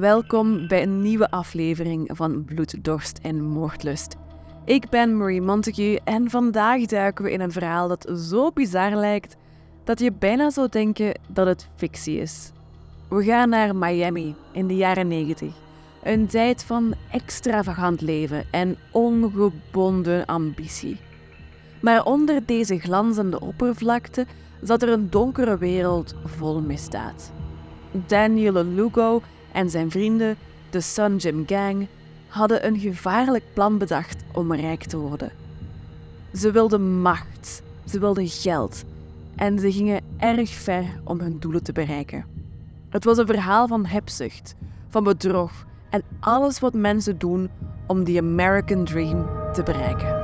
Welkom bij een nieuwe aflevering van Bloed, Dorst en Moordlust. Ik ben Marie Montague en vandaag duiken we in een verhaal dat zo bizar lijkt dat je bijna zou denken dat het fictie is. We gaan naar Miami in de jaren 90. Een tijd van extravagant leven en ongebonden ambitie. Maar onder deze glanzende oppervlakte zat er een donkere wereld vol misdaad. Daniel Lugo en zijn vrienden, de Sun Gym Gang, hadden een gevaarlijk plan bedacht om rijk te worden. Ze wilden macht, ze wilden geld en ze gingen erg ver om hun doelen te bereiken. Het was een verhaal van hebzucht, van bedrog en alles wat mensen doen om die American Dream te bereiken.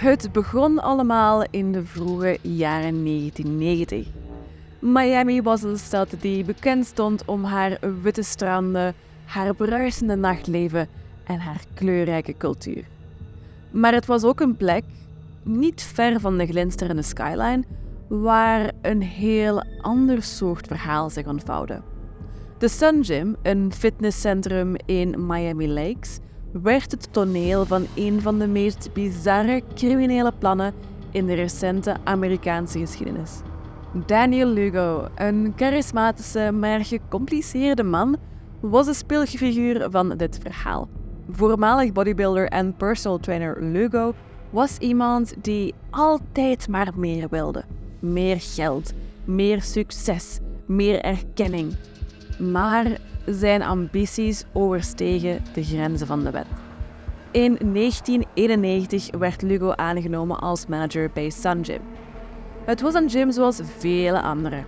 Het begon allemaal in de vroege jaren 1990. Miami was een stad die bekend stond om haar witte stranden, haar bruisende nachtleven en haar kleurrijke cultuur. Maar het was ook een plek, niet ver van de glinsterende skyline, waar een heel ander soort verhaal zich ontvouwde. De Sun Gym, een fitnesscentrum in Miami Lakes, werd het toneel van een van de meest bizarre criminele plannen in de recente Amerikaanse geschiedenis. Daniel Lugo, een charismatische maar gecompliceerde man, was de speelfiguur van dit verhaal. Voormalig bodybuilder en personal trainer Lugo was iemand die altijd maar meer wilde. Meer geld, meer succes, meer erkenning. Maar zijn ambities overstegen de grenzen van de wet. In 1991 werd Lugo aangenomen als manager bij Sun. Het was een gym zoals vele andere.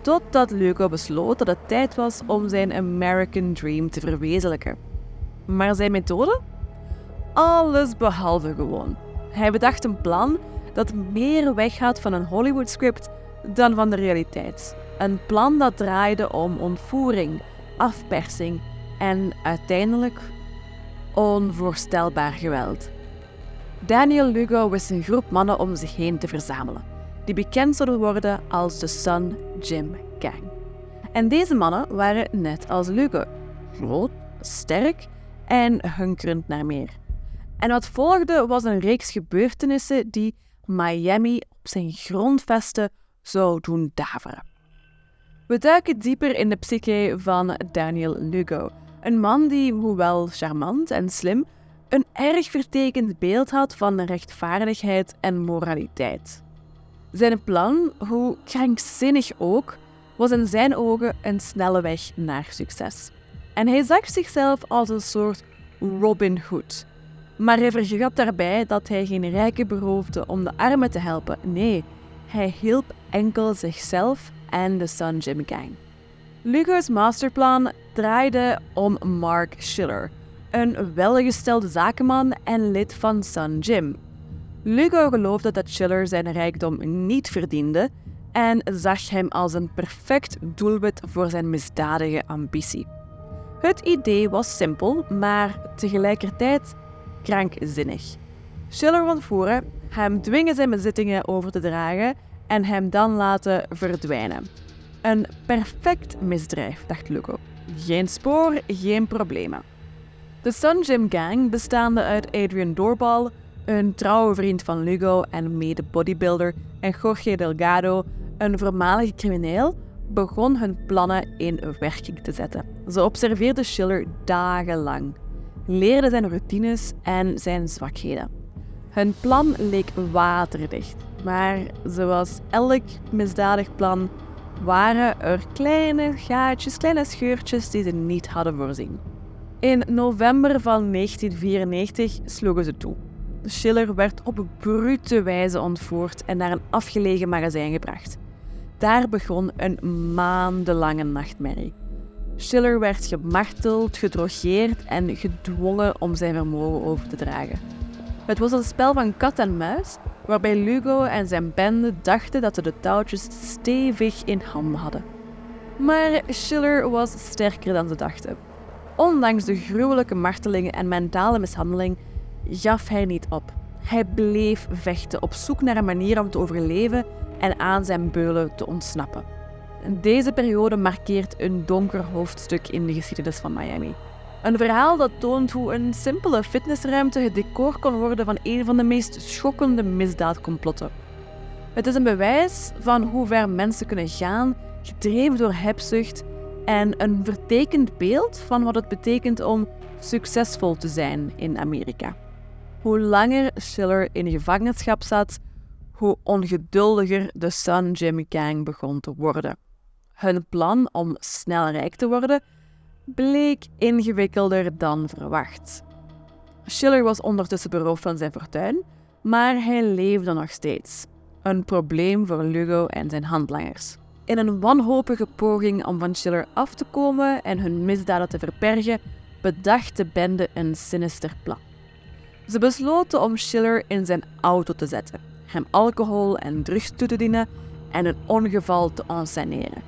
Totdat Lugo besloot dat het tijd was om zijn American Dream te verwezenlijken. Maar zijn methode? Alles behalve gewoon. Hij bedacht een plan dat meer weggaat van een Hollywood script dan van de realiteit. Een plan dat draaide om ontvoering, afpersing en uiteindelijk onvoorstelbaar geweld. Daniel Lugo wist een groep mannen om zich heen te verzamelen, die bekend zouden worden als de Sun Gym Gang. En deze mannen waren net als Lugo, groot, sterk en hunkerend naar meer. En wat volgde was een reeks gebeurtenissen die Miami op zijn grondvesten zou doen daveren. We duiken dieper in de psyche van Daniel Lugo, een man die, hoewel charmant en slim, een erg vertekend beeld had van rechtvaardigheid en moraliteit. Zijn plan, hoe krankzinnig ook, was in zijn ogen een snelle weg naar succes. En hij zag zichzelf als een soort Robin Hood. Maar hij vergat daarbij dat hij geen rijken beroofde om de armen te helpen. Nee, hij hielp enkel zichzelf en de Sun Gym Gang. Lugo's masterplan draaide om Mark Schiller, een welgestelde zakenman en lid van Sun Gym. Lugo geloofde dat Schiller zijn rijkdom niet verdiende en zag hem als een perfect doelwit voor zijn misdadige ambitie. Het idee was simpel, maar tegelijkertijd krankzinnig. Schiller ontvoeren, hem dwingen zijn bezittingen over te dragen en hem dan laten verdwijnen. Een perfect misdrijf, dacht Lugo. Geen spoor, geen problemen. De Sun Gym Gang, bestaande uit Adrian Doorbal, een trouwe vriend van Lugo en mede-bodybuilder, en Jorge Delgado, een voormalige crimineel, begon hun plannen in werking te zetten. Ze observeerden Schiller dagenlang, leerden zijn routines en zijn zwakheden. Hun plan leek waterdicht, maar zoals elk misdadig plan waren er kleine gaatjes, kleine scheurtjes die ze niet hadden voorzien. In november van 1994 sloegen ze toe. Schiller werd op brute wijze ontvoerd en naar een afgelegen magazijn gebracht. Daar begon een maandenlange nachtmerrie. Schiller werd gemarteld, gedrogeerd en gedwongen om zijn vermogen over te dragen. Het was een spel van kat en muis, waarbij Lugo en zijn bende dachten dat ze de touwtjes stevig in handen hadden. Maar Schiller was sterker dan ze dachten. Ondanks de gruwelijke martelingen en mentale mishandeling gaf hij niet op. Hij bleef vechten op zoek naar een manier om te overleven en aan zijn beulen te ontsnappen. Deze periode markeert een donker hoofdstuk in de geschiedenis van Miami. Een verhaal dat toont hoe een simpele fitnessruimte het decor kon worden van een van de meest schokkende misdaadcomplotten. Het is een bewijs van hoe ver mensen kunnen gaan, gedreven door hebzucht en een vertekend beeld van wat het betekent om succesvol te zijn in Amerika. Hoe langer Schiller in gevangenschap zat, hoe ongeduldiger de Sun Jim Gang begon te worden. Hun plan om snel rijk te worden bleek ingewikkelder dan verwacht. Schiller was ondertussen beroofd van zijn fortuin, maar hij leefde nog steeds. Een probleem voor Lugo en zijn handlangers. In een wanhopige poging om van Schiller af te komen en hun misdaden te verbergen, bedacht de bende een sinister plan. Ze besloten om Schiller in zijn auto te zetten, hem alcohol en drugs toe te dienen en een ongeval te enceneren.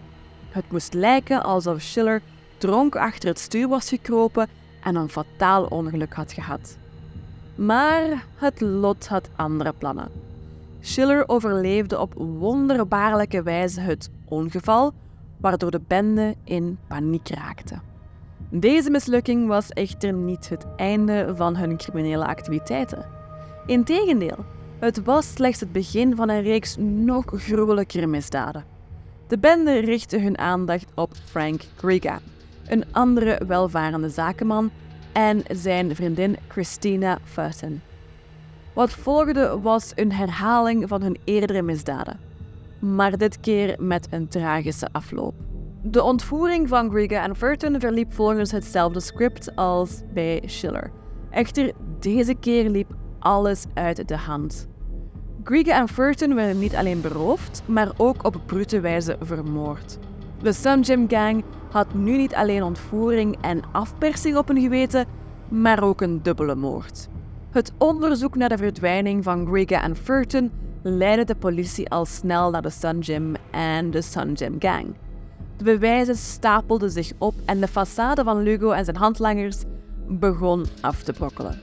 Het moest lijken alsof Schiller dronken achter het stuur was gekropen en een fataal ongeluk had gehad. Maar het lot had andere plannen. Schiller overleefde op wonderbaarlijke wijze het ongeval, waardoor de bende in paniek raakte. Deze mislukking was echter niet het einde van hun criminele activiteiten. Integendeel, het was slechts het begin van een reeks nog gruwelijkere misdaden. De bende richtte hun aandacht op Frank Griga, een andere welvarende zakenman, en zijn vriendin Christina Fussen. Wat volgde was een herhaling van hun eerdere misdaden, maar dit keer met een tragische afloop. De ontvoering van Griga en Furton verliep volgens hetzelfde script als bij Schiller. Echter, deze keer liep alles uit de hand. Griga en Furton werden niet alleen beroofd, maar ook op brute wijze vermoord. De Sun Jim Gang had nu niet alleen ontvoering en afpersing op hun geweten, maar ook een dubbele moord. Het onderzoek naar de verdwijning van Griga en Furton leidde de politie al snel naar de Sun Jim en de Sun Jim Gang. De bewijzen stapelden zich op en de façade van Lugo en zijn handlangers begon af te brokkelen.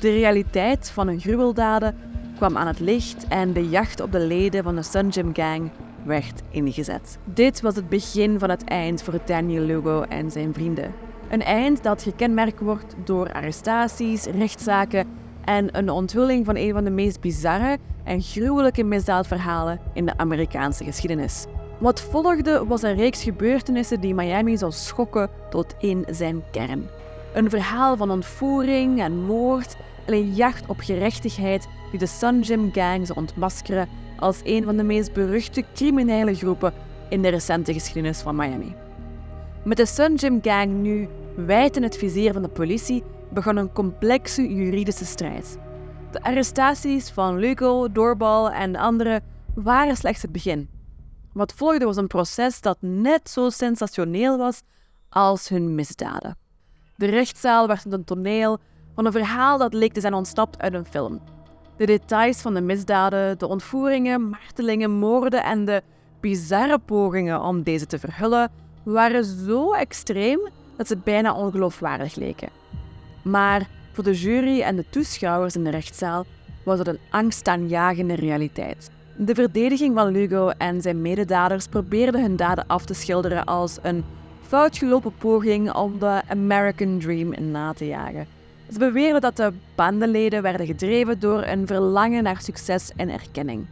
De realiteit van hun gruweldaden kwam aan het licht en de jacht op de leden van de Sun Jim Gang werd ingezet. Dit was het begin van het eind voor Daniel Lugo en zijn vrienden. Een eind dat gekenmerkt wordt door arrestaties, rechtszaken en een onthulling van een van de meest bizarre en gruwelijke misdaadverhalen in de Amerikaanse geschiedenis. Wat volgde was een reeks gebeurtenissen die Miami zou schokken tot in zijn kern. Een verhaal van ontvoering en moord en een jacht op gerechtigheid die de Sun Jim Gang zou ontmaskeren als een van de meest beruchte criminele groepen in de recente geschiedenis van Miami. Met de Sun Jim Gang nu wijd in het vizier van de politie begon een complexe juridische strijd. De arrestaties van Lugo, Doorbal en anderen waren slechts het begin. Wat volgde was een proces dat net zo sensationeel was als hun misdaden. De rechtszaal werd een toneel van een verhaal dat leek te zijn ontsnapt uit een film. De details van de misdaden, de ontvoeringen, martelingen, moorden en de bizarre pogingen om deze te verhullen waren zo extreem dat ze bijna ongeloofwaardig leken. Maar voor de jury en de toeschouwers in de rechtszaal was het een angstaanjagende realiteit. De verdediging van Lugo en zijn mededaders probeerden hun daden af te schilderen als een foutgelopen poging om de American Dream na te jagen. Ze beweerden dat de bandenleden werden gedreven door een verlangen naar succes en erkenning,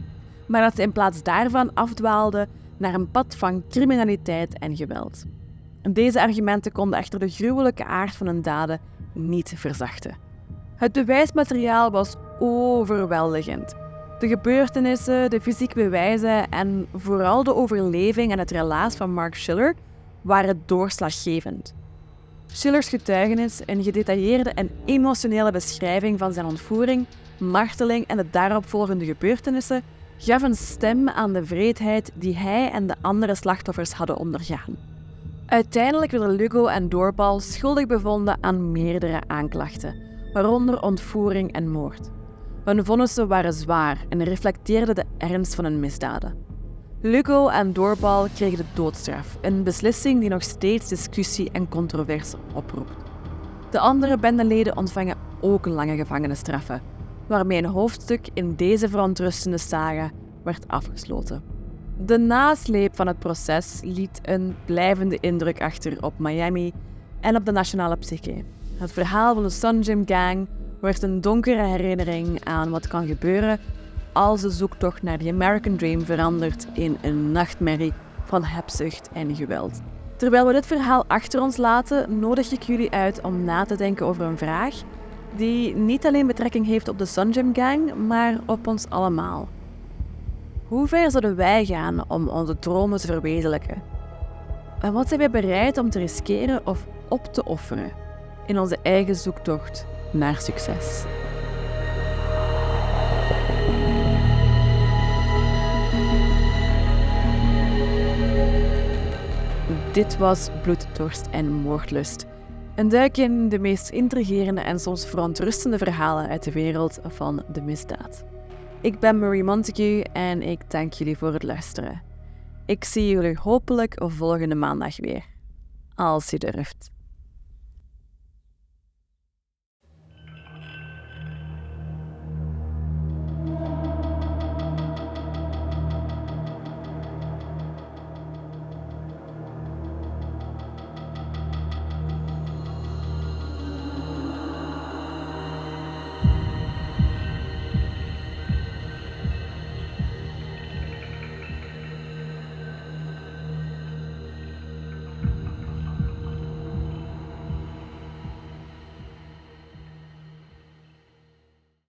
maar dat ze in plaats daarvan afdwaalden naar een pad van criminaliteit en geweld. Deze argumenten konden echter de gruwelijke aard van hun daden niet verzachten. Het bewijsmateriaal was overweldigend. De gebeurtenissen, de fysieke bewijzen en vooral de overleving en het relaas van Mark Schiller waren doorslaggevend. Schillers getuigenis, een gedetailleerde en emotionele beschrijving van zijn ontvoering, marteling en de daaropvolgende gebeurtenissen, gaf een stem aan de vreedheid die hij en de andere slachtoffers hadden ondergaan. Uiteindelijk werden Lugo en Doorbal schuldig bevonden aan meerdere aanklachten, waaronder ontvoering en moord. Hun vonnissen waren zwaar en reflecteerden de ernst van hun misdaden. Lugo en Doorbal kregen de doodstraf, een beslissing die nog steeds discussie en controverse oproept. De andere bendeleden ontvangen ook lange gevangenisstraffen. waarmee een hoofdstuk in deze verontrustende saga werd afgesloten. De nasleep van het proces liet een blijvende indruk achter op Miami en op de nationale psyche. Het verhaal van de Sun Gym Gang werd een donkere herinnering aan wat kan gebeuren als de zoektocht naar de American Dream verandert in een nachtmerrie van hebzucht en geweld. Terwijl we dit verhaal achter ons laten, nodig ik jullie uit om na te denken over een vraag die niet alleen betrekking heeft op de Sun Gang, maar op ons allemaal. Hoe ver zullen wij gaan om onze dromen te verwezenlijken? En wat zijn wij bereid om te riskeren of op te offeren in onze eigen zoektocht naar succes? Dit was Bloeddorst en Moordlust. Een duik in de meest intrigerende en soms verontrustende verhalen uit de wereld van de misdaad. Ik ben Marie Montague en ik dank jullie voor het luisteren. Ik zie jullie hopelijk volgende maandag weer. Als je durft.